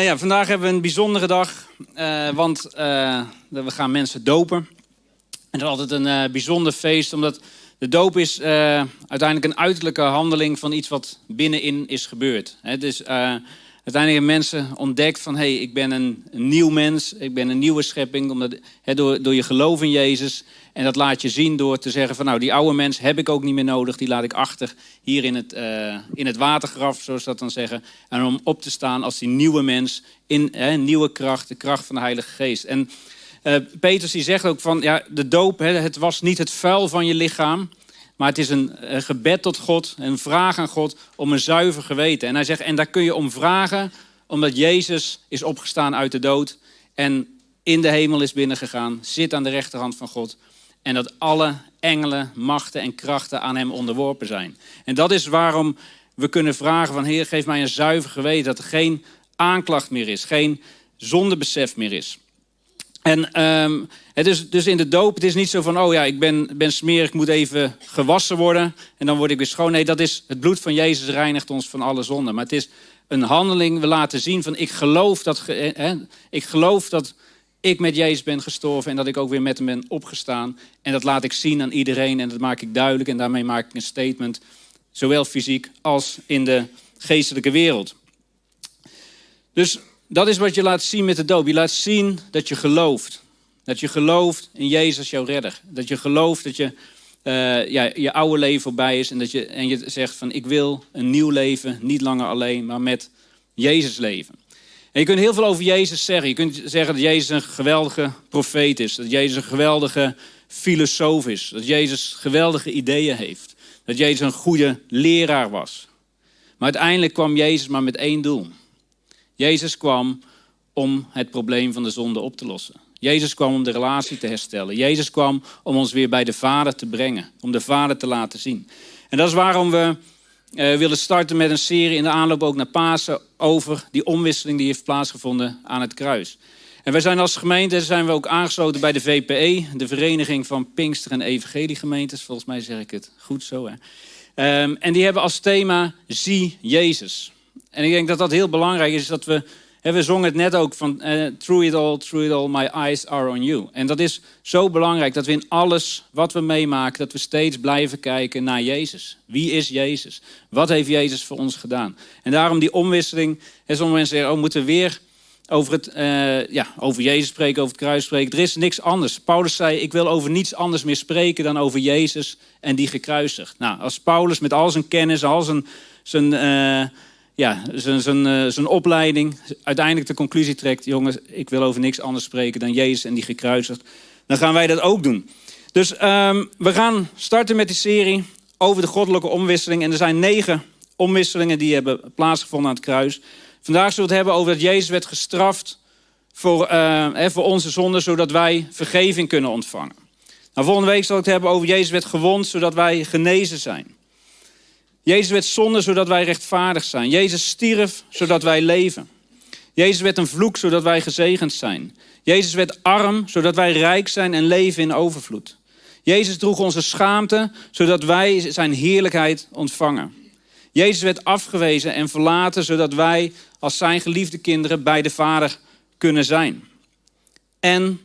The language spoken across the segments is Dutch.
Ja, vandaag hebben we een bijzondere dag, uh, want uh, we gaan mensen dopen. En dat is altijd een uh, bijzonder feest, omdat de doop is uiteindelijk een uiterlijke handeling van iets wat binnenin is gebeurd. Het is uiteindelijk hebben mensen ontdekt van... hé, hey, ik ben een, nieuw mens, ik ben een nieuwe schepping... Omdat, door, door je geloof in Jezus. En dat laat je zien door te zeggen van... nou, die oude mens heb ik ook niet meer nodig. Die laat ik achter hier in het, uh, in het watergraf, zoals dat dan zeggen. En om op te staan als die nieuwe mens in he, nieuwe kracht... de kracht van de Heilige Geest. En uh, Petrus die zegt ook van... ja, de doop, he, het was niet het vuil van je lichaam... Maar het is een, gebed tot God, een vraag aan God om een zuiver geweten. En hij zegt, en daar kun je om vragen, omdat Jezus is opgestaan uit de dood en in de hemel is binnengegaan, zit aan de rechterhand van God. En dat alle engelen, machten en krachten aan hem onderworpen zijn. En dat is waarom we kunnen vragen van Heer, geef mij een zuiver geweten. Dat er geen aanklacht meer is, geen zondebesef meer is. En um, het is dus in de doop, het is niet zo van, oh ja, ik ben, ben smerig, ik moet even gewassen worden en dan word ik weer schoon. Nee, dat is, het bloed van Jezus reinigt ons van alle zonden. Maar het is een handeling, we laten zien van, ik geloof dat, ik geloof dat ik met Jezus ben gestorven en dat ik ook weer met hem ben opgestaan. En dat laat ik zien aan iedereen en dat maak ik duidelijk en daarmee maak ik een statement, zowel fysiek als in de geestelijke wereld. Dus dat is wat je laat zien met de doop. Je laat zien dat je gelooft. Dat je gelooft in Jezus jouw redder. Dat je gelooft dat je, uh, ja, je oude leven voorbij is. En, dat je, en je zegt van ik wil een nieuw leven. Niet langer alleen, maar met Jezus leven. En je kunt heel veel over Jezus zeggen. Je kunt zeggen dat Jezus een geweldige profeet is. Dat Jezus een geweldige filosoof is. Dat Jezus geweldige ideeën heeft. Dat Jezus een goede leraar was. Maar uiteindelijk kwam Jezus maar met één doel. Jezus kwam om het probleem van de zonde op te lossen. Jezus kwam om de relatie te herstellen. Jezus kwam om ons weer bij de Vader te brengen. Om de Vader te laten zien. En dat is waarom we uh, willen starten met een serie in de aanloop ook naar Pasen over die omwisseling die heeft plaatsgevonden aan het kruis. En wij zijn als gemeente zijn we ook aangesloten bij de VPE, de Vereniging van Pinkster en Evangeliegemeentes. Volgens mij zeg ik het goed zo. Hè? Um, en die hebben als thema Zie Jezus. En ik denk dat dat heel belangrijk is, dat we, we zongen het net ook van uh, Through it all, through it all, my eyes are on you. En dat is zo belangrijk, dat we in alles wat we meemaken, dat we steeds blijven kijken naar Jezus. Wie is Jezus? Wat heeft Jezus voor ons gedaan? En daarom die omwisseling, en sommige mensen zeggen, oh, moeten we weer over, het, uh, ja, over Jezus spreken, over het kruis spreken. Er is niks anders. Paulus zei, ik wil over niets anders meer spreken dan over Jezus en die gekruisigd. Nou, als Paulus met al zijn kennis, al zijn... zijn uh, ja, zijn, eh, opleiding uiteindelijk de conclusie trekt... jongens, ik wil over niks anders spreken dan Jezus en die gekruisigd... dan gaan wij dat ook doen. Dus um, we gaan starten met die serie over de goddelijke omwisseling. En er zijn negen omwisselingen die hebben plaatsgevonden aan het kruis. Vandaag zullen we het hebben over dat Jezus werd gestraft voor, uh, voor onze zonden... zodat wij vergeving kunnen ontvangen. Nou, volgende week zal ik het hebben over Jezus werd gewond... zodat wij genezen zijn. Jezus werd zonde zodat wij rechtvaardig zijn. Jezus stierf zodat wij leven. Jezus werd een vloek zodat wij gezegend zijn. Jezus werd arm zodat wij rijk zijn en leven in overvloed. Jezus droeg onze schaamte zodat wij zijn heerlijkheid ontvangen. Jezus werd afgewezen en verlaten zodat wij als zijn geliefde kinderen bij de Vader kunnen zijn. En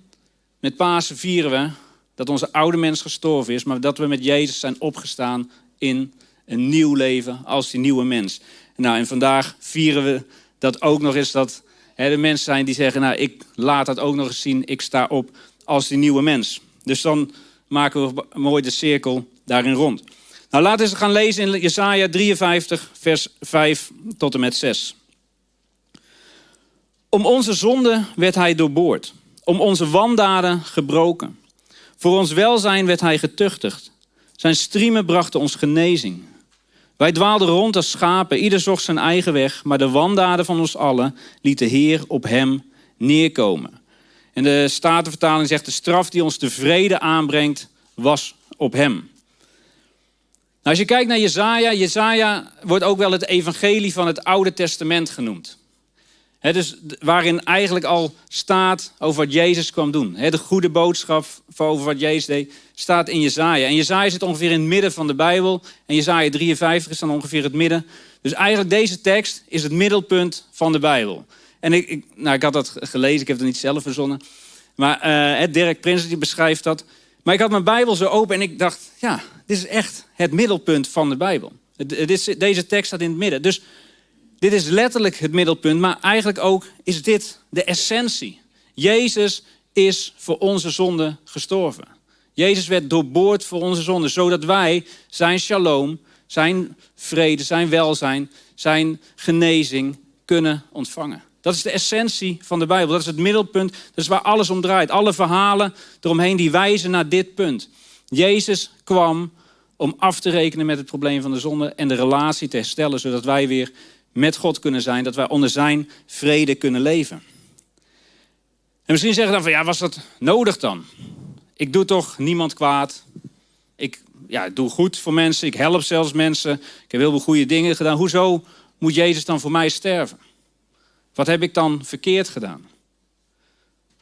met Pasen vieren we dat onze oude mens gestorven is, maar dat we met Jezus zijn opgestaan in een nieuw leven als die nieuwe mens. Nou, en vandaag vieren we dat ook nog eens dat hè, de mensen zijn die zeggen, nou, ik laat dat ook nog eens zien, ik sta op als die nieuwe mens. Dus dan maken we mooi de cirkel daarin rond. Nou, laten we gaan lezen in Jesaja 53, vers 5 tot en met 6. Om onze zonde werd hij doorboord, om onze wandaden gebroken. Voor ons welzijn werd hij getuchtigd. Zijn striemen brachten ons genezing. Wij dwaalden rond als schapen, ieder zocht zijn eigen weg, maar de wandaden van ons allen liet de Heer op hem neerkomen. En de Statenvertaling zegt, de straf die ons de vrede aanbrengt, was op hem. Nou, als je kijkt naar Jezaja, Jezaja wordt ook wel het evangelie van het Oude Testament genoemd dus waarin eigenlijk al staat over wat Jezus kwam doen. de goede boodschap over wat Jezus deed, staat in Jezaja. En Jezaja zit ongeveer in het midden van de Bijbel. En Jezaja 53 is dan ongeveer het midden. Dus eigenlijk deze tekst is het middelpunt van de Bijbel. En ik, nou, ik had dat gelezen, ik heb het niet zelf verzonnen. Maar uh, Dirk Prins die beschrijft dat. Maar ik had mijn Bijbel zo open en ik dacht, ja, dit is echt het middelpunt van de Bijbel. Deze tekst staat in het midden. Dus dit is letterlijk het middelpunt, maar eigenlijk ook is dit de essentie. Jezus is voor onze zonde gestorven. Jezus werd doorboord voor onze zonde, zodat wij zijn shalom, zijn vrede, zijn welzijn, zijn genezing kunnen ontvangen. Dat is de essentie van de Bijbel. Dat is het middelpunt. Dat is waar alles om draait. Alle verhalen eromheen die wijzen naar dit punt. Jezus kwam om af te rekenen met het probleem van de zonde en de relatie te herstellen, zodat wij weer met God kunnen zijn, dat wij onder zijn vrede kunnen leven. En misschien zeggen dan van ja, was dat nodig dan? Ik doe toch niemand kwaad. Ik ja, doe goed voor mensen. Ik help zelfs mensen. Ik heb heel veel goede dingen gedaan. Hoezo moet Jezus dan voor mij sterven? Wat heb ik dan verkeerd gedaan?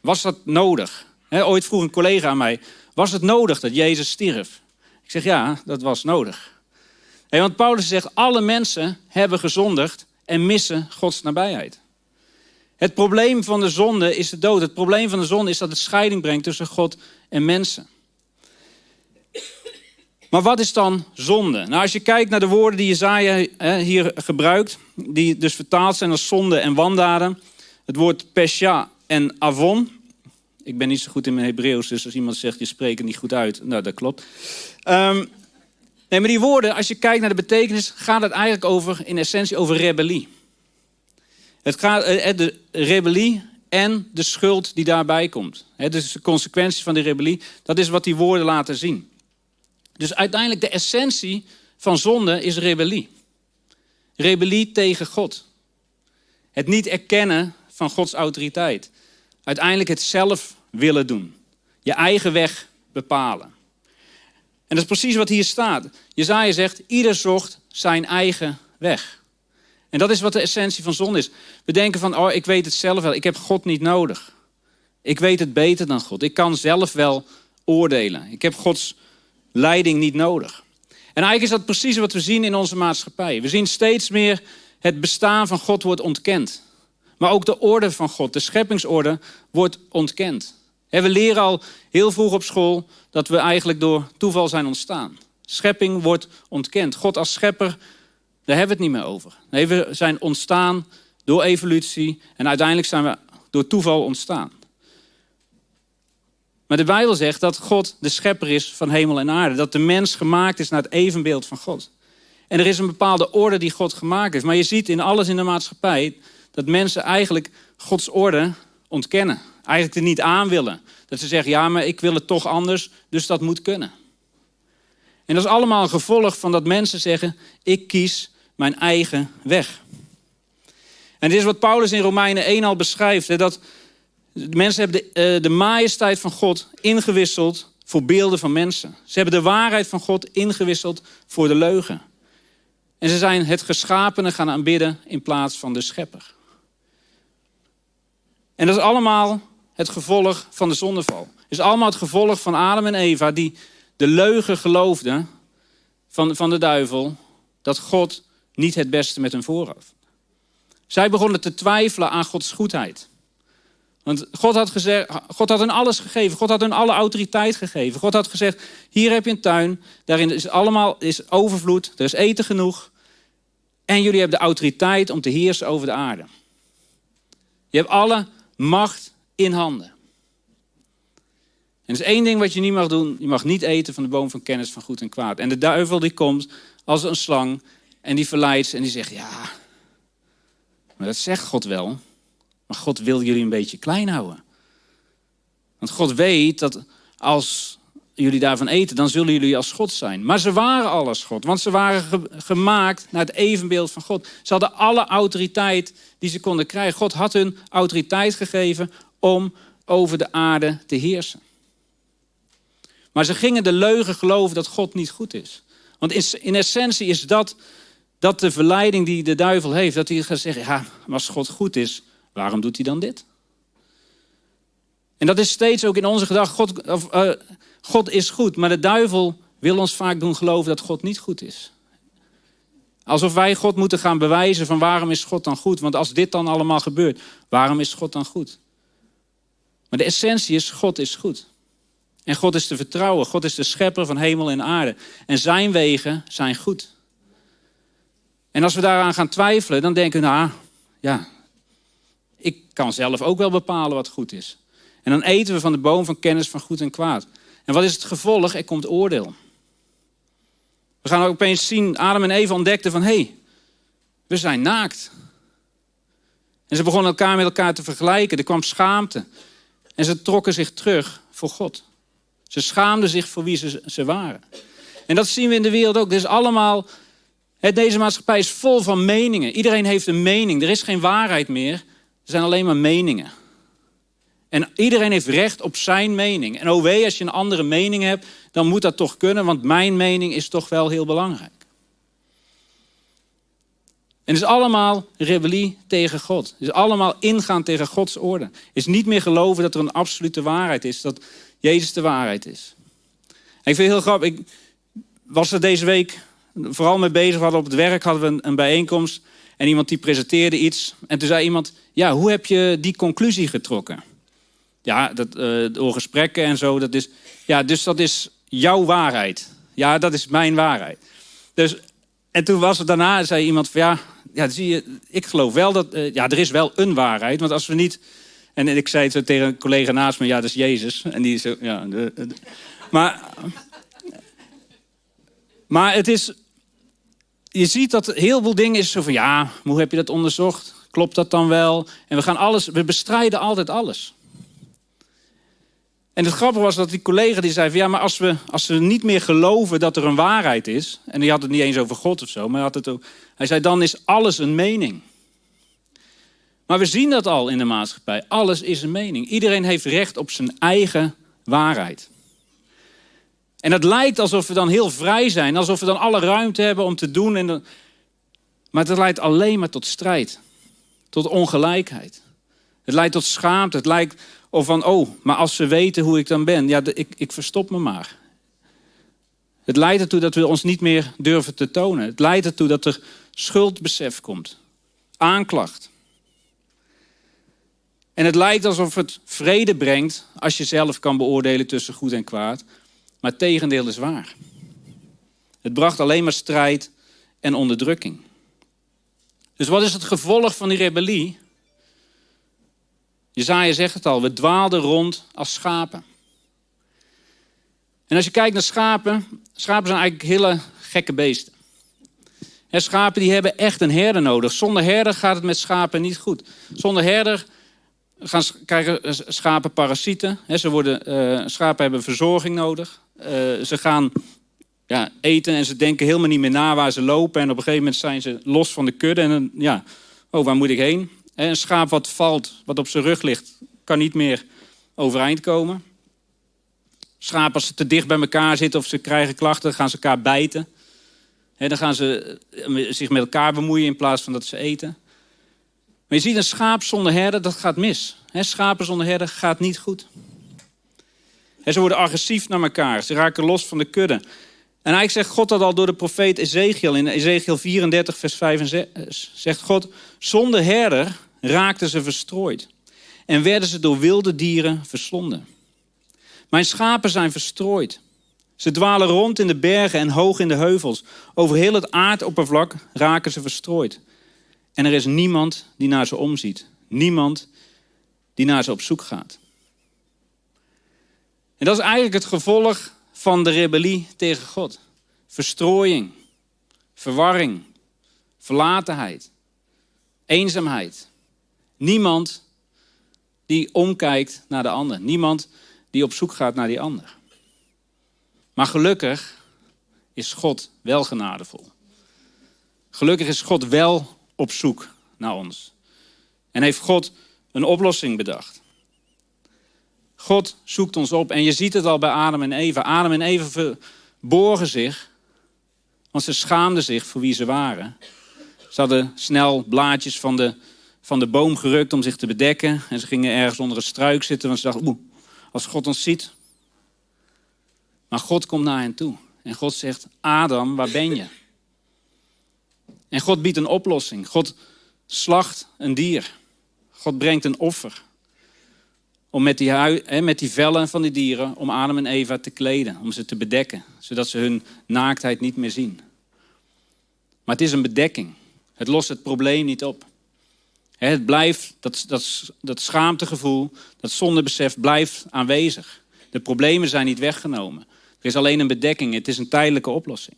Was dat nodig? ooit vroeg een collega aan mij: Was het nodig dat Jezus stierf? Ik zeg ja, dat was nodig. Want Paulus zegt: Alle mensen hebben gezondigd en missen Gods nabijheid. Het probleem van de zonde is de dood. Het probleem van de zonde is dat het scheiding brengt tussen God en mensen. Maar wat is dan zonde? Nou, als je kijkt naar de woorden die Jezaja hier gebruikt, die dus vertaald zijn als zonde en wandaden. Het woord pesha en avon. Ik ben niet zo goed in mijn Hebreeuws, dus als iemand zegt je spreekt niet goed uit, nou dat klopt. Um, nee, maar die woorden, als je kijkt naar de betekenis, gaat het eigenlijk over, in essentie over rebellie. Het gaat eh, eh, de rebellie en de schuld die daarbij komt. Dus de consequenties van die rebellie, dat is wat die woorden laten zien. Dus uiteindelijk de essentie van zonde is rebellie. Rebellie tegen God. Het niet erkennen van Gods autoriteit. Uiteindelijk het zelf willen doen. Je eigen weg bepalen. Dat is precies wat hier staat. Jezaja zegt, ieder zocht zijn eigen weg. En dat is wat de essentie van zonde is. We denken van, oh, ik weet het zelf wel. Ik heb God niet nodig. Ik weet het beter dan God. Ik kan zelf wel oordelen. Ik heb Gods leiding niet nodig. En eigenlijk is dat precies wat we zien in onze maatschappij. We zien steeds meer het bestaan van God wordt ontkend. Maar ook de orde van God, de scheppingsorde, wordt ontkend. We leren al heel vroeg op school dat we eigenlijk door toeval zijn ontstaan. Schepping wordt ontkend. God als schepper, daar hebben we het niet meer over. Nee, we zijn ontstaan door evolutie en uiteindelijk zijn we door toeval ontstaan. Maar de Bijbel zegt dat God de schepper is van hemel en aarde. Dat de mens gemaakt is naar het evenbeeld van God. En er is een bepaalde orde die God gemaakt heeft. Maar je ziet in alles in de maatschappij dat mensen eigenlijk Gods orde ontkennen. Eigenlijk er niet aan willen. Dat ze zeggen, ja, maar ik wil het toch anders, dus dat moet kunnen. En dat is allemaal een gevolg van dat mensen zeggen, ik kies mijn eigen weg. En dit is wat Paulus in Romeinen 1 al beschrijft. Dat de mensen hebben de, uh, de majesteit van God ingewisseld voor beelden van mensen. Ze hebben de waarheid van God ingewisseld voor de leugen. En ze zijn het geschapene gaan aanbidden in plaats van de schepper. En dat is allemaal het gevolg van de zondeval. Het is allemaal het gevolg van Adam en Eva die de leugen geloofden van, van de duivel dat God niet het beste met hen voor had. Zij begonnen te twijfelen aan Gods goedheid. Want God had, gezegd, God had hen alles gegeven. God had hun alle autoriteit gegeven. God had gezegd, hier heb je een tuin. Daarin is allemaal is overvloed. Er is eten genoeg. En jullie hebben de autoriteit om te heersen over de aarde. Je hebt alle macht in handen. En er is één ding wat je niet mag doen. Je mag niet eten van de boom van kennis van goed en kwaad. En de duivel die komt als een slang. En die verleidt en die zegt, ja, maar dat zegt God wel. Maar God wil jullie een beetje klein houden. Want God weet dat als jullie daarvan eten, dan zullen jullie als God zijn. Maar ze waren al als God, want ze waren gemaakt naar het evenbeeld van God. Ze hadden alle autoriteit die ze konden krijgen. God had hun autoriteit gegeven om over de aarde te heersen. Maar ze gingen de leugen geloven dat God niet goed is. Want in essentie is dat, dat de verleiding die de duivel heeft. Dat hij gaat zeggen, ja, als God goed is, Waarom doet hij dan dit? En dat is steeds ook in onze gedachte. God, uh, God is goed, maar de duivel wil ons vaak doen geloven dat God niet goed is. Alsof wij God moeten gaan bewijzen van waarom is God dan goed? Want als dit dan allemaal gebeurt, waarom is God dan goed? Maar de essentie is, God is goed. En God is te vertrouwen. God is de schepper van hemel en aarde. En zijn wegen zijn goed. En als we daaraan gaan twijfelen, dan denken we, nou ja, ik kan zelf ook wel bepalen wat goed is. En dan eten we van de boom van kennis van goed en kwaad. En wat is het gevolg? Er komt oordeel. We gaan ook opeens zien, Adam en Eva ontdekten van, hé, hey, we zijn naakt. En ze begonnen elkaar met elkaar te vergelijken. Er kwam schaamte. En ze trokken zich terug voor God. Ze schaamden zich voor wie ze, ze waren. En dat zien we in de wereld ook. is allemaal, deze maatschappij is vol van meningen. Iedereen heeft een mening. Er is geen waarheid meer. Er zijn alleen maar meningen. En iedereen heeft recht op zijn mening. En oh wee, als je een andere mening hebt, dan moet dat toch kunnen, want mijn mening is toch wel heel belangrijk. En het is allemaal rebellie tegen God. Het is allemaal ingaan tegen Gods orde. Is niet meer geloven dat er een absolute waarheid is, dat Jezus de waarheid is. En ik vind het heel grappig, ik was er deze week vooral mee bezig, hadden op het werk hadden we een bijeenkomst en iemand die presenteerde iets. En toen zei iemand, ja, hoe heb je die conclusie getrokken? Ja, dat, uh, door gesprekken en zo. Dat is, ja, dus dat is jouw waarheid. Ja, dat is mijn waarheid. Dus, en toen was het daarna, zei iemand van ja, ja zie je, ik geloof wel dat, uh, ja, er is wel een waarheid. Want als we niet, en ik zei het tegen een collega naast me, ja, dat is Jezus. En die zo, ja, de, maar, maar het is, je ziet dat heel veel dingen is zo van ja, hoe heb je dat onderzocht? Klopt dat dan wel? En we gaan alles, we bestrijden altijd alles. En het grappige was dat die collega die zei van ja, maar als we, als we niet meer geloven dat er een waarheid is, en die had het niet eens over God of zo, maar hij, had het ook, hij zei dan is alles een mening. Maar we zien dat al in de maatschappij. Alles is een mening. Iedereen heeft recht op zijn eigen waarheid. En het lijkt alsof we dan heel vrij zijn, alsof we dan alle ruimte hebben om te doen. En dan... Maar het leidt alleen maar tot strijd, tot ongelijkheid. Het leidt tot schaamte. Het lijkt of van, oh, maar als ze weten hoe ik dan ben, ja, ik, ik verstop me maar. Het leidt ertoe dat we ons niet meer durven te tonen. Het leidt ertoe dat er schuldbesef komt. Aanklacht. En het lijkt alsof het vrede brengt als je zelf kan beoordelen tussen goed en kwaad. Maar het tegendeel is waar. Het bracht alleen maar strijd en onderdrukking. Dus wat is het gevolg van die rebellie? Jezaja zegt het al, we dwaalden rond als schapen. En als je kijkt naar schapen, schapen zijn eigenlijk hele gekke beesten. En schapen die hebben echt een herder nodig. Zonder herder gaat het met schapen niet goed. Zonder herder gaan, krijgen schapen parasieten. ze worden, uh, schapen hebben verzorging nodig. Uh, ze gaan ja, eten en ze denken helemaal niet meer na waar ze lopen. En op een gegeven moment zijn ze los van de kudde. En ja, oh, waar moet ik heen? Een schaap wat valt, wat op zijn rug ligt, kan niet meer overeind komen. Schapen als ze te dicht bij elkaar zitten of ze krijgen klachten, gaan ze elkaar bijten. dan gaan ze eh, zich met elkaar bemoeien in plaats van dat ze eten. Maar je ziet een schaap zonder herder, dat gaat mis. schapen zonder herder gaat niet goed. ze worden agressief naar elkaar. Ze raken los van de kudde. En eigenlijk zegt God dat al door de profeet Ezekiel. In Ezekiel 34, vers 5 zegt God... Zonder herder raakten ze verstrooid. En werden ze door wilde dieren verslonden. Mijn schapen zijn verstrooid. Ze dwalen rond in de bergen en hoog in de heuvels. Over heel het aardoppervlak raken ze verstrooid. En er is niemand die naar ze omziet. Niemand die naar ze op zoek gaat. En dat is eigenlijk het gevolg van de rebellie tegen God. Verstrooiing, verwarring, verlatenheid, eenzaamheid. Niemand die omkijkt naar de ander. Niemand die op zoek gaat naar die ander. Maar gelukkig is God wel genadevol. Gelukkig is God wel op zoek naar ons. En heeft God een oplossing bedacht. God zoekt ons op. En je ziet het al bij Adam en Eva. Adam en Eva verborgen zich, want ze schaamden zich voor wie ze waren. Ze hadden snel blaadjes van de, van de boom gerukt om zich te bedekken. En ze gingen ergens onder een struik zitten, want ze dachten, oeh, als God ons ziet. Maar God komt naar hen toe. En God zegt, Adam, waar ben je? En God biedt een oplossing. God slacht een dier. God brengt een offer. Om met die, hui, met die vellen van die dieren, om Adam en Eva te kleden. Om ze te bedekken, zodat ze hun naaktheid niet meer zien. Maar het is een bedekking. Het lost het probleem niet op. Het blijft, dat, dat, dat schaamtegevoel, dat zondebesef blijft aanwezig. De problemen zijn niet weggenomen. Er is alleen een bedekking, het is een tijdelijke oplossing.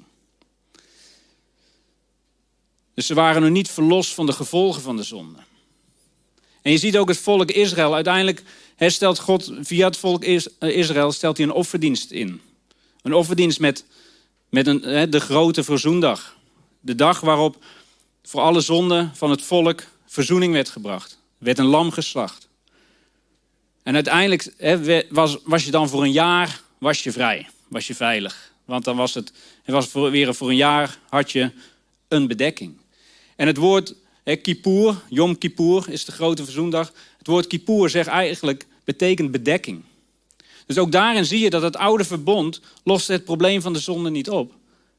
Dus ze waren nog niet verlost van de gevolgen van de zonde. En je ziet ook het volk Israël. Uiteindelijk stelt God via het volk eh, Israël stelt hij een offerdienst in. Een offerdienst met, met een, de grote verzoendag. De dag waarop voor alle zonden van het volk verzoening werd gebracht. Er werd een lam geslacht. En uiteindelijk was, was je dan voor een jaar was je vrij, was je veilig. Want dan was het, het was voor, weer voor een jaar had je een bedekking. En het woord Kippur, Yom Kippur is de grote verzoendag. Het woord Kippur zegt eigenlijk, betekent bedekking. Dus ook daarin zie je dat het oude verbond loste het probleem van de zonde niet op.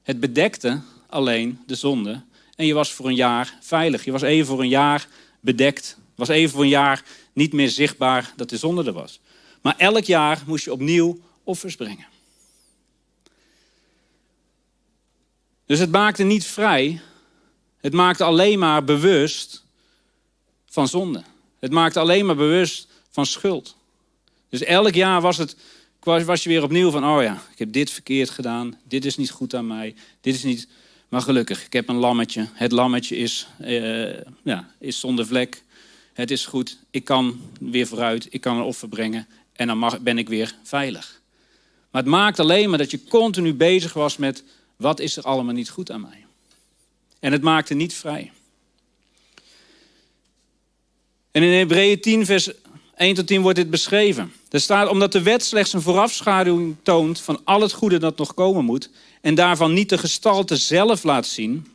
Het bedekte alleen de zonde. En je was voor een jaar veilig. Je was even voor een jaar bedekt. was even voor een jaar niet meer zichtbaar dat de zonde er was. Maar elk jaar moest je opnieuw offers brengen. Dus het maakte niet vrij, het maakte alleen maar bewust van zonde. Het maakte alleen maar bewust van schuld. Dus elk jaar was, het, was je weer opnieuw van, oh ja, ik heb dit verkeerd gedaan, dit is niet goed aan mij, dit is niet... Maar gelukkig, ik heb een lammetje. Het lammetje is, uh, ja, is zonder vlek. Het is goed, ik kan weer vooruit, ik kan een offer brengen en dan ben ik weer veilig. Maar het maakt alleen maar dat je continu bezig was met wat is er allemaal niet goed aan mij. En het maakte niet vrij. En in Hebreeën 10, vers 1 tot 10 wordt dit beschreven. Er staat, omdat de wet slechts een voorafschaduwing toont van al het goede dat nog komen moet, en daarvan niet de gestalte zelf laat zien,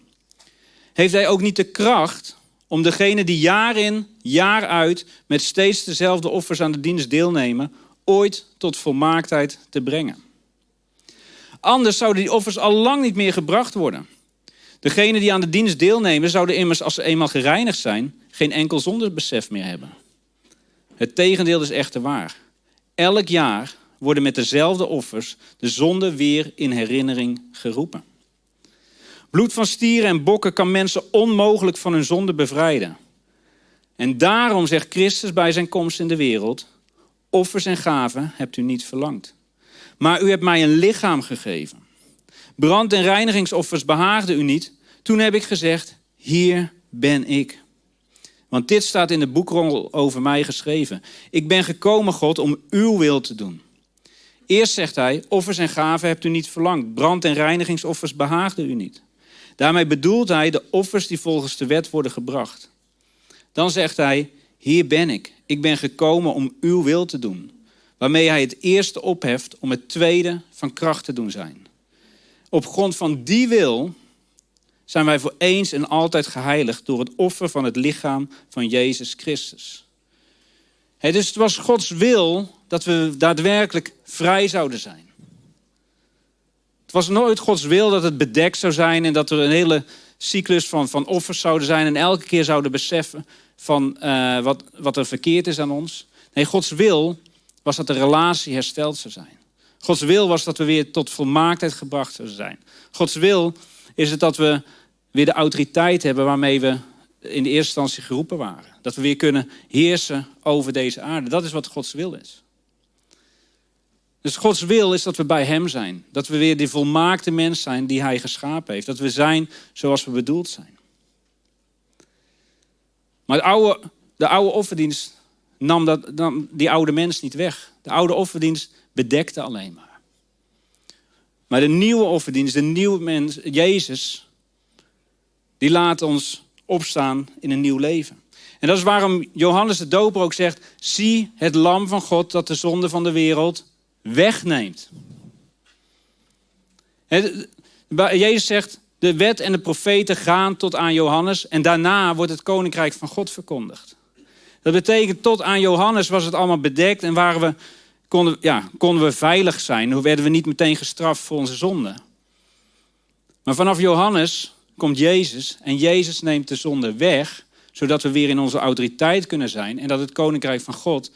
heeft hij ook niet de kracht om degene die jaar in, jaar uit met steeds dezelfde offers aan de dienst deelnemen, ooit tot volmaaktheid te brengen. Anders zouden die offers al lang niet meer gebracht worden. Degenen die aan de dienst deelnemen, zouden immers als ze eenmaal gereinigd zijn, geen enkel zonderbesef meer hebben. Het tegendeel is echter waar. Elk jaar worden met dezelfde offers de zonde weer in herinnering geroepen. Bloed van stieren en bokken kan mensen onmogelijk van hun zonde bevrijden. En daarom zegt Christus bij zijn komst in de wereld: Offers en gaven hebt u niet verlangd. Maar u hebt mij een lichaam gegeven. Brand- en reinigingsoffers behaagden u niet. Toen heb ik gezegd: Hier ben ik. Want dit staat in de boekrol over mij geschreven. Ik ben gekomen, God, om uw wil te doen. Eerst zegt hij: Offers en gaven hebt u niet verlangd. Brand- en reinigingsoffers behaagden u niet. Daarmee bedoelt hij de offers die volgens de wet worden gebracht. Dan zegt hij: Hier ben ik. Ik ben gekomen om uw wil te doen. Waarmee hij het eerste opheft om het tweede van kracht te doen zijn. Op grond van die wil zijn wij voor eens en altijd geheiligd door het offer van het lichaam van Jezus Christus. dus het was Gods wil dat we daadwerkelijk vrij zouden zijn. Het was nooit Gods wil dat het bedekt zou zijn en dat er een hele cyclus van, van offers zouden zijn en elke keer zouden beseffen van uh, wat, wat er verkeerd is aan ons. Nee, Gods wil was dat de relatie hersteld zou zijn. Gods wil was dat we weer tot volmaaktheid gebracht zouden zijn. Gods wil is het dat we weer de autoriteit hebben waarmee we in de eerste instantie geroepen waren. Dat we weer kunnen heersen over deze aarde. Dat is wat Gods wil is. Dus Gods wil is dat we bij Hem zijn. Dat we weer die volmaakte mens zijn die Hij geschapen heeft. Dat we zijn zoals we bedoeld zijn. Maar de oude, de oude offerdienst nam, dat, nam die oude mens niet weg. De oude offerdienst bedekte alleen maar. Maar de nieuwe offerdienst, de nieuwe mens, Jezus, die laat ons opstaan in een nieuw leven. En dat is waarom Johannes de Doper ook zegt: zie het lam van God dat de zonde van de wereld wegneemt. Jezus zegt, de wet en de profeten gaan tot aan Johannes en daarna wordt het koninkrijk van God verkondigd. Dat betekent tot aan Johannes was het allemaal bedekt en waren we, konden, ja, konden we veilig zijn. Dan werden we niet meteen gestraft voor onze zonde. Maar vanaf Johannes komt Jezus en Jezus neemt de zonde weg, zodat we weer in onze autoriteit kunnen zijn en dat het koninkrijk van God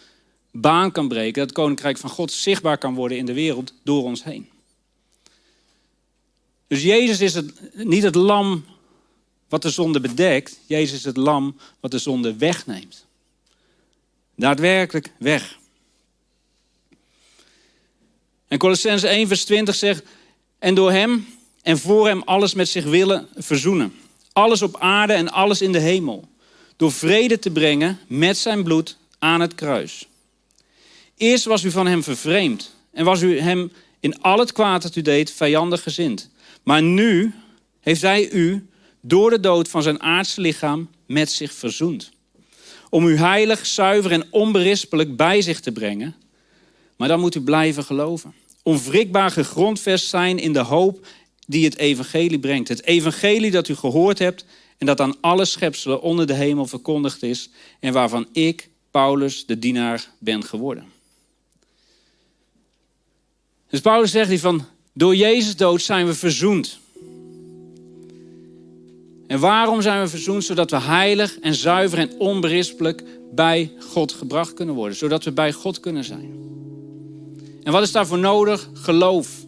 baan kan breken, dat het koninkrijk van God zichtbaar kan worden in de wereld door ons heen. Dus Jezus is het, niet het lam wat de zonde bedekt, Jezus is het lam wat de zonde wegneemt. Daadwerkelijk weg. En Colossense 1 vers 20 zegt, en door hem en voor hem alles met zich willen verzoenen. Alles op aarde en alles in de hemel. Door vrede te brengen met zijn bloed aan het kruis. Eerst was u van hem vervreemd en was u hem in al het kwaad dat u deed vijandig gezind. Maar nu heeft hij u door de dood van zijn aardse lichaam met zich verzoend. Om u heilig, zuiver en onberispelijk bij zich te brengen. Maar dan moet u blijven geloven. Onwrikbaar gegrondvest zijn in de hoop die het evangelie brengt. Het evangelie dat u gehoord hebt en dat aan alle schepselen onder de hemel verkondigd is en waarvan ik, Paulus, de dienaar ben geworden. Dus Paulus zegt hier van, door Jezus dood zijn we verzoend. En waarom zijn we verzoend? Zodat we heilig en zuiver en onberispelijk bij God gebracht kunnen worden. Zodat we bij God kunnen zijn. En wat is daarvoor nodig? Geloof.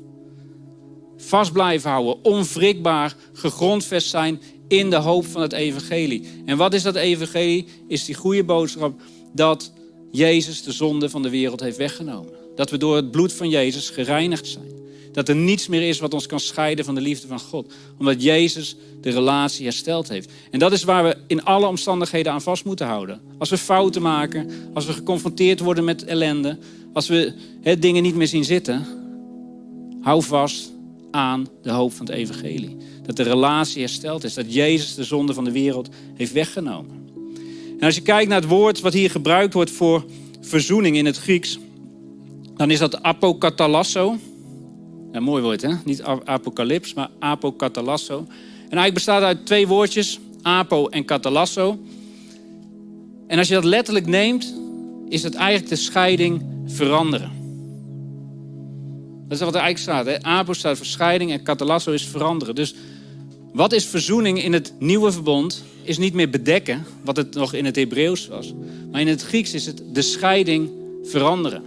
Vast blijven houden, onwrikbaar, gegrondvest zijn in de hoop van het evangelie. En wat is dat evangelie? Is die goede boodschap dat Jezus de zonde van de wereld heeft weggenomen. Dat we door het bloed van Jezus gereinigd zijn. Dat er niets meer is wat ons kan scheiden van de liefde van God. Omdat Jezus de relatie hersteld heeft. En dat is waar we in alle omstandigheden aan vast moeten houden. Als we fouten maken, als we geconfronteerd worden met ellende, als we het dingen niet meer zien zitten, hou vast aan de hoop van het evangelie. Dat de relatie hersteld is, dat Jezus de zonde van de wereld heeft weggenomen. En als je kijkt naar het woord wat hier gebruikt wordt voor verzoening in het Grieks, dan is dat apokatalasso. Een mooi woord, hè? Niet apocalyps, maar apokatalasso. En eigenlijk bestaat uit twee woordjes, apo en katalasso. En als je dat letterlijk neemt, is het eigenlijk de scheiding veranderen. Dat is wat er eigenlijk staat. Hè? Staat voor scheiding en katalasso is veranderen. Dus wat is verzoening in het nieuwe verbond? Is niet meer bedekken, wat het nog in het Hebreeuws was. Maar in het Grieks is het de scheiding veranderen.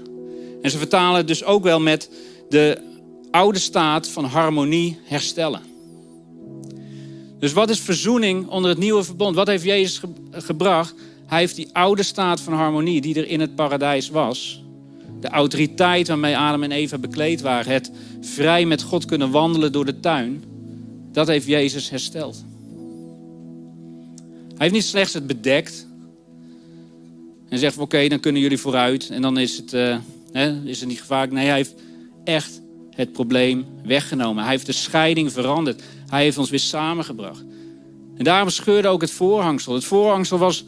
En ze vertalen het dus ook wel met de oude staat van harmonie herstellen. Dus wat is verzoening onder het nieuwe verbond? Wat heeft Jezus gebracht? Hij heeft die oude staat van harmonie die er in het paradijs was. De autoriteit waarmee Adam en Eva bekleed waren. Het vrij met God kunnen wandelen door de tuin. Dat heeft Jezus hersteld. Hij heeft niet slechts het bedekt. En zegt, oké, dan kunnen jullie vooruit. En dan is het, uh, hè, is het niet gevaarlijk. Nee, hij heeft echt het probleem weggenomen. Hij heeft de scheiding veranderd. Hij heeft ons weer samengebracht. En daarom scheurde ook het voorhangsel. Het voorhangsel was,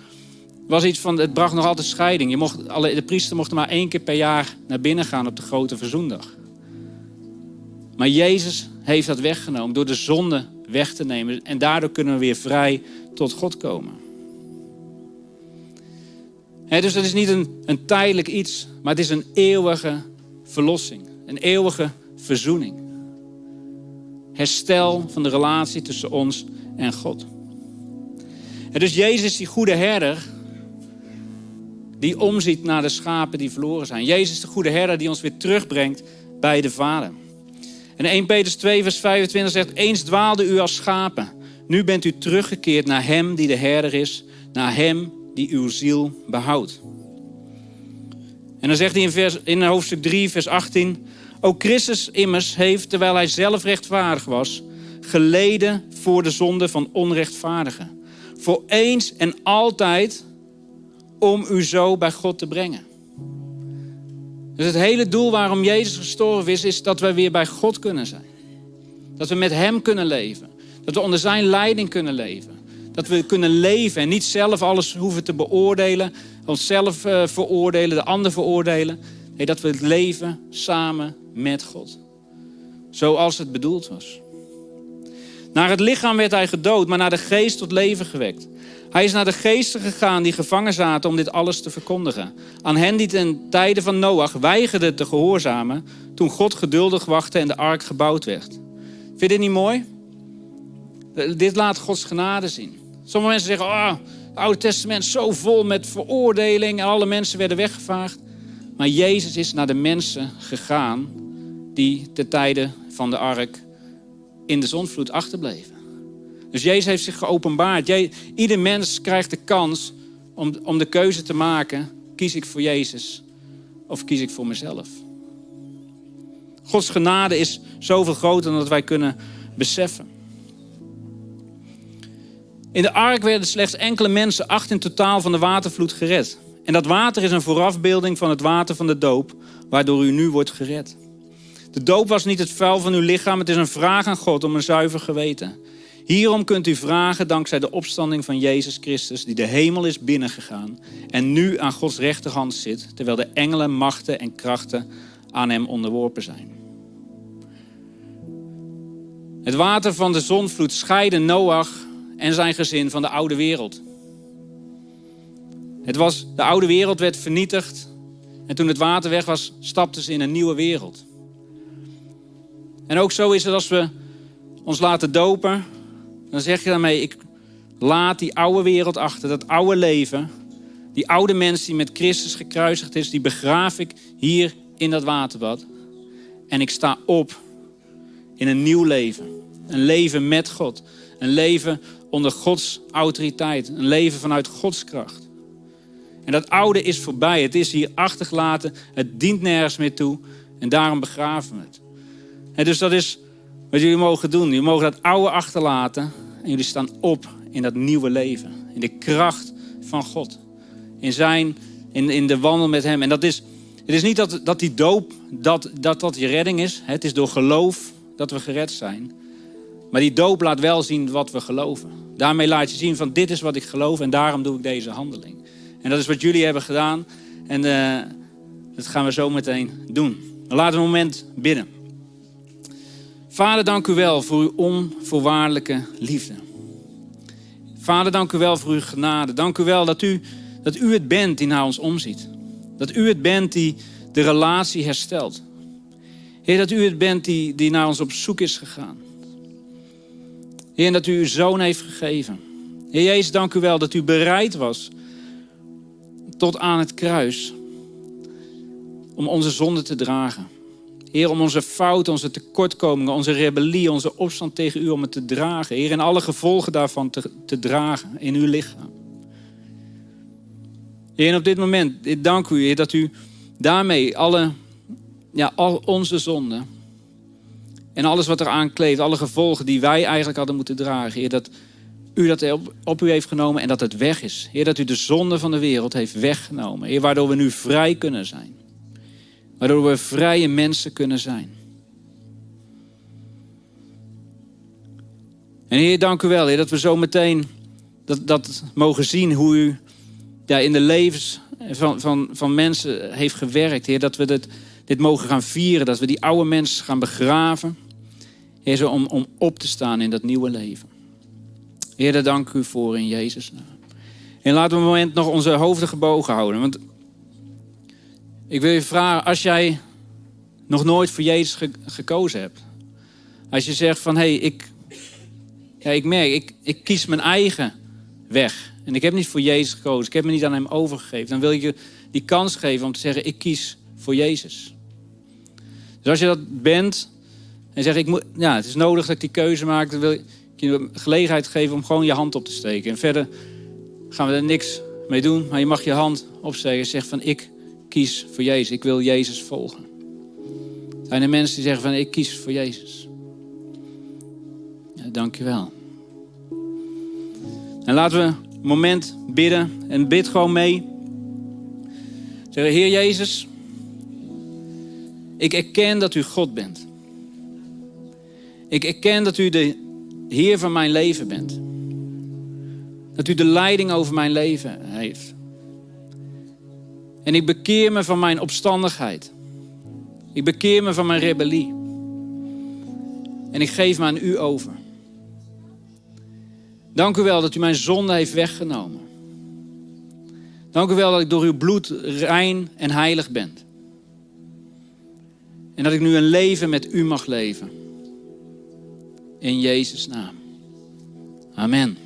was iets van, het bracht nog altijd scheiding. Je mocht, de priester mocht maar één keer per jaar naar binnen gaan op de grote verzoendag. Maar Jezus heeft dat weggenomen door de zonde weg te nemen. En daardoor kunnen we weer vrij tot God komen. dus dat is niet een, een tijdelijk iets, maar het is een eeuwige verlossing. Een eeuwige verzoening. Herstel van de relatie tussen ons en God. Dus Jezus die goede herder die omziet naar de schapen die verloren zijn. Jezus de goede herder die ons weer terugbrengt bij de Vader. En 1 Petrus 2 vers 25 zegt, eens dwaalde u als schapen. Nu bent u teruggekeerd naar hem die de herder is, naar hem die uw ziel behoudt. En dan zegt hij in, vers, in hoofdstuk 3 vers 18, ook Christus immers heeft, terwijl hij zelf rechtvaardig was, geleden voor de zonde van onrechtvaardigen. Voor eens en altijd om u zo bij God te brengen. Dus het hele doel waarom Jezus gestorven is, is dat we weer bij God kunnen zijn. Dat we met Hem kunnen leven. Dat we onder Zijn leiding kunnen leven. Dat we kunnen leven en niet zelf alles hoeven te beoordelen. Onszelf uh, veroordelen, de ander veroordelen. Nee, dat we het leven samen met God. Zoals het bedoeld was. Naar het lichaam werd hij gedood, maar naar de geest tot leven gewekt. Hij is naar de geesten gegaan die gevangen zaten om dit alles te verkondigen. Aan hen die ten tijde van Noach weigerden te gehoorzamen toen God geduldig wachtte en de ark gebouwd werd. Vind je dit niet mooi? Dit laat Gods genade zien. Sommige mensen zeggen, oh, het Oude Testament zo vol met veroordeling en alle mensen werden weggevaagd. Maar Jezus is naar de mensen gegaan die te tijden van de ark in de zonvloed achterbleven. Dus Jezus heeft zich geopenbaard. Ieder mens krijgt de kans om, om de keuze te maken: kies ik voor Jezus of kies ik voor mezelf? Gods genade is zoveel groter dan dat wij kunnen beseffen. In de ark werden slechts enkele mensen, acht in totaal, van de watervloed gered. En dat water is een voorafbeelding van het water van de doop, waardoor u nu wordt gered. De doop was niet het vuil van uw lichaam, het is een vraag aan God om een zuiver geweten. Hierom kunt u vragen dankzij de opstanding van Jezus Christus, die de hemel is binnengegaan en nu aan Gods rechterhand zit, terwijl de engelen, machten en krachten aan hem onderworpen zijn. Het water van de zonvloed scheidde Noach en zijn gezin van de oude wereld. Het was, de oude wereld werd vernietigd en toen het water weg was, stapten ze in een nieuwe wereld. En ook zo is het als we ons laten dopen, dan zeg je daarmee, ik laat die oude wereld achter, dat oude leven, die oude mens die met Christus gekruisigd is, die begraaf ik hier in dat waterbad. En ik sta op in een nieuw leven. Een leven met God. Een leven onder Gods autoriteit. Een leven vanuit Gods kracht. En dat oude is voorbij. Het is hier achtergelaten. Het dient nergens meer toe. En daarom begraven we het. Dus dat is wat jullie mogen doen. Jullie mogen dat oude achterlaten. En jullie staan op in dat nieuwe leven. In de kracht van God. In zijn, in, in de wandel met hem. En dat is, het is niet dat, dat die doop, dat, dat dat je redding is. Het is door geloof dat we gered zijn. Maar die doop laat wel zien wat we geloven. Daarmee laat je zien van dit is wat ik geloof en daarom doe ik deze handeling. En dat is wat jullie hebben gedaan. En uh, dat gaan we zo meteen doen. laten we een moment bidden. Vader, dank u wel voor uw onvoorwaardelijke liefde. Vader, dank u wel voor uw genade. Dank u wel dat u, dat u het bent die naar ons omziet. Dat u het bent die de relatie herstelt. Heer, dat u het bent die, die naar ons op zoek is gegaan. Heer, dat u uw zoon heeft gegeven. Heer Jezus, dank u wel dat u bereid was tot aan het kruis om onze zonde te dragen. Heer, om onze fouten, onze tekortkomingen, onze rebellie, onze opstand tegen u, om het te dragen. Heer, en alle gevolgen daarvan te, dragen in uw lichaam. Heer, en op dit moment, ik dank u, Heer, dat u daarmee alle, ja, al onze zonden en alles wat eraan kleeft, alle gevolgen die wij eigenlijk hadden moeten dragen, Heer, dat u dat op, op u heeft genomen en dat het weg is. Heer, dat u de zonde van de wereld heeft weggenomen. Heer, waardoor we nu vrij kunnen zijn. Waardoor we vrije mensen kunnen zijn. En Heer, dank u wel, Heer, dat we zo meteen dat, dat mogen zien hoe u ja, in de levens van, van, van mensen heeft gewerkt. Heer, dat we dit, dit mogen gaan vieren, dat we die oude mensen gaan begraven. Heer, zo om, om op te staan in dat nieuwe leven. Heer, daar dank u voor in Jezus' naam. En laten we een moment nog onze hoofden gebogen houden. Want ik wil je vragen, als jij nog nooit voor Jezus gekozen hebt. Als je zegt van, hé, hey, ik, ja, ik merk, ik, ik kies mijn eigen weg. En ik heb niet voor Jezus gekozen. Ik heb me niet aan hem overgegeven. Dan wil ik je die kans geven om te zeggen, ik kies voor Jezus. Dus als je dat bent en zegt, ik moet, ja, het is nodig dat ik die keuze maak. Dan wil ik je gelegenheid geven om gewoon je hand op te steken. En verder gaan we er niks mee doen. Maar je mag je hand opsteken en zeggen van, ik kies voor Jezus. Ik wil Jezus volgen. Zijn er mensen die zeggen van ik kies voor Jezus? Ja, dankjewel. En laten we een moment bidden. En bid gewoon mee. Zeg, Heer Jezus, ik erken dat u God bent. Ik erken dat u de Heer van mijn leven bent. Dat u de leiding over mijn leven heeft. En ik bekeer me van mijn opstandigheid. Ik bekeer me van mijn rebellie. En ik geef me aan u over. Dank u wel dat u mijn zonde heeft weggenomen. Dank u wel dat ik door uw bloed rein en heilig ben. En dat ik nu een leven met u mag leven. In Jezus' naam. Amen.